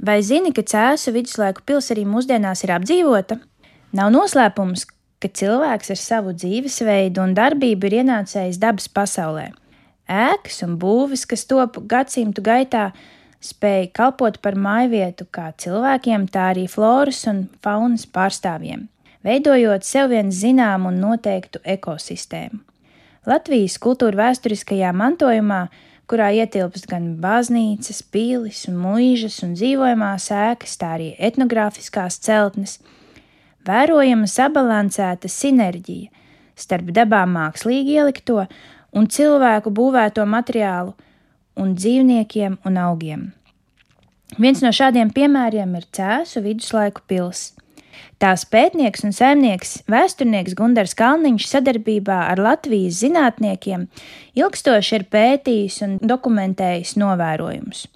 Vai zini, ka Cēzu viduslaiku pils arī mūsdienās ir apdzīvota? Nav noslēpums, ka cilvēks ar savu dzīvesveidu un darbību ir ienācējis dabas pasaulē. Ēkas un būvis, kas top gadsimtu gaitā, spēja kalpot par mājvietu kā cilvēkiem, tā arī floras un faunas pārstāvjiem, veidojot sev vien zināmu un noteiktu ekosistēmu. Latvijas kultūra vēsturiskajā mantojumā, kurā ietilpst gan baznīcas, pīlis un mūžas un dzīvojamās ēkas, tā arī etnogrāfiskās celtnes, vērojama sabalansēta sinerģija starp dabā mākslīgi ielikto un cilvēku būvēto materiālu un dzīvniekiem un augiem. Viens no šādiem piemēriem ir Cēzu viduslaiku pils. Tās pētnieks un saimnieks vēsturnieks Gundars Kalniņš sadarbībā ar Latvijas zinātniekiem ilgstoši ir pētījis un dokumentējis novērojumus.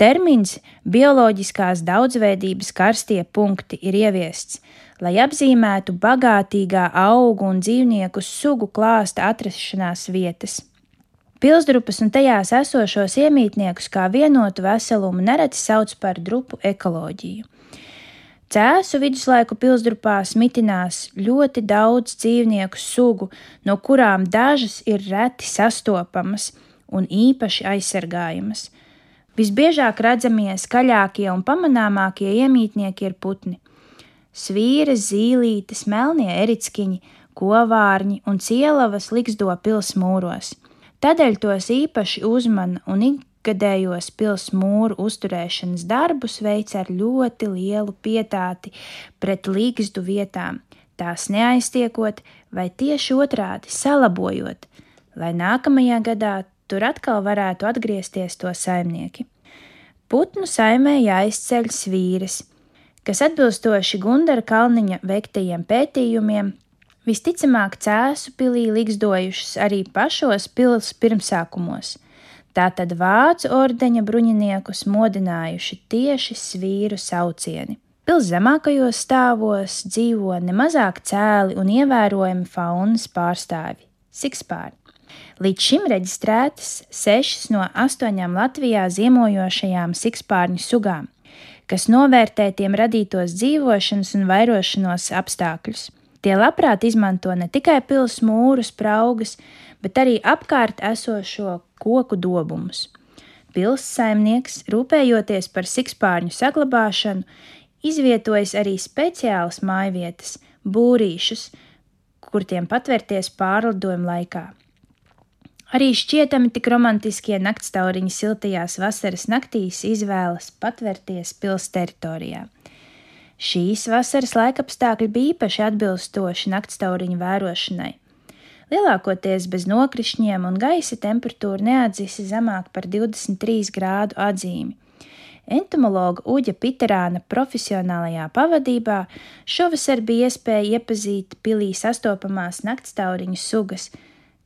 Termins bioloģiskās daudzveidības karstie punkti ir ieviests, lai apzīmētu bagātīgā augu un dzīvnieku sugu klāsta atrašanās vietas. Pilsdrupas un tajās esošos iemītniekus kā vienotu veselumu nereti sauc par drupu ekoloģiju. Cēsu viduslaiku pilsdrupās mitinās ļoti daudz dzīvnieku sugu, no kurām dažas ir reti sastopamas un īpaši aizsargājamas. Visbiežāk redzamie, skaļākie un pamanāmākie iemītnieki ir putni - svīras, zīlītes, melnie erickiņi, kovārņi un cielavas liksdo pils mūros. Tādēļ tos īpaši uzmana un ikgadējos pils mūru uzturēšanas darbus veic ar ļoti lielu pietāti pret līgstu vietām, tās neaiztiekot vai tieši otrādi salabojot, lai nākamajā gadā tur atkal varētu atgriezties to saimnieki. Putnu saimē jāizceļ svīras, kas atbilstoši Gundara Kalniņa veiktajiem pētījumiem Visticamāk, cēsu pilī likstojušas arī pašos pils pirmsākumos. Tātad vācu ordeņa bruņiniekus modinājuši tieši svīru saucieni. Pils zemākajos stāvos dzīvo nemazāk cēli un ievērojami faunas pārstāvi - sikspāri. Līdz šim reģistrētas sešas no astoņām Latvijā ziemojošajām sikspārņu sugām, kas novērtē tiem radītos dzīvošanas un vairošanos apstākļus. Tie labprāt izmanto ne tikai pils mūrus, praugas, bet arī apkārt esošo koku dobumus. Pils saimnieks, rūpējoties par sikspārņu saglabāšanu, izvietojis arī speciālas mājvietas, būrīšus, kur tiem patvērties pārlidojuma laikā. Arī šķietami tik romantiskie naktstauriņi siltajās vasaras naktīs izvēlas patvērties pils teritorijā. Šīs vasaras laikapstākļi bija īpaši atbilstoši naktstauriņu vērošanai. Lielākoties bez nokrišņiem un gaisa temperatūra neatzisi zemāk par 23 grādu atzīmi. Entomologa Uģa Piterāna profesionālajā pavadībā šovasar bija iespēja iepazīt pilī sastopamās naktstauriņu sugas,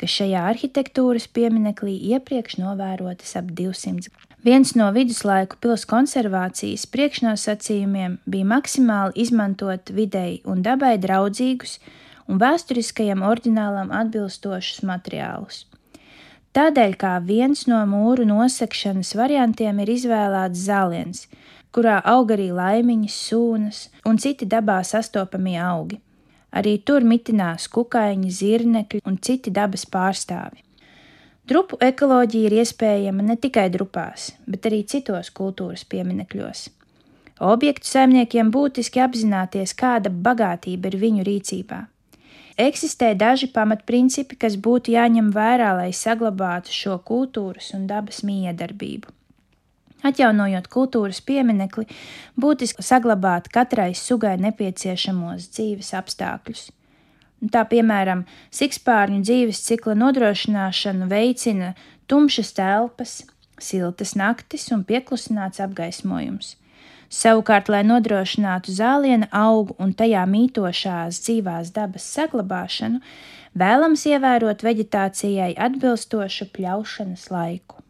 kas šajā arhitektūras pieminekļī iepriekš novērotas ap 200 gadiem. Viens no viduslaiku pils konservācijas priekšnosacījumiem bija maksimāli izmantot videi un dabai draudzīgus un vēsturiskajam oriģinālam atbilstošus materiālus. Tādēļ kā viens no mūru nosegšanas variantiem ir izvēlēts zāliens, kurā aug arī laimiņas, sūnas un citi dabā sastopamie augi. Arī tur mitinās kukaiņi, zirnekļi un citi dabas pārstāvi. Drupu ekoloģija ir iespējama ne tikai drupās, bet arī citos kultūras pieminekļos. Objektu saimniekiem būtiski apzināties, kāda bagātība ir viņu rīcībā. Eksistē daži pamatprincipi, kas būtu jāņem vērā, lai saglabātu šo kultūras un dabas miedarbību. Atjaunojot kultūras pieminekli, būtiski saglabāt katrai sugai nepieciešamos dzīves apstākļus. Tā piemēram, sikspārņu dzīves cikla nodrošināšanu veicina tumšas telpas, siltas naktis un pieklusināts apgaismojums. Savukārt, lai nodrošinātu zāliena augu un tajā mītošās dzīvās dabas saglabāšanu, vēlams ievērot veģetācijai atbilstošu pļaušanas laiku.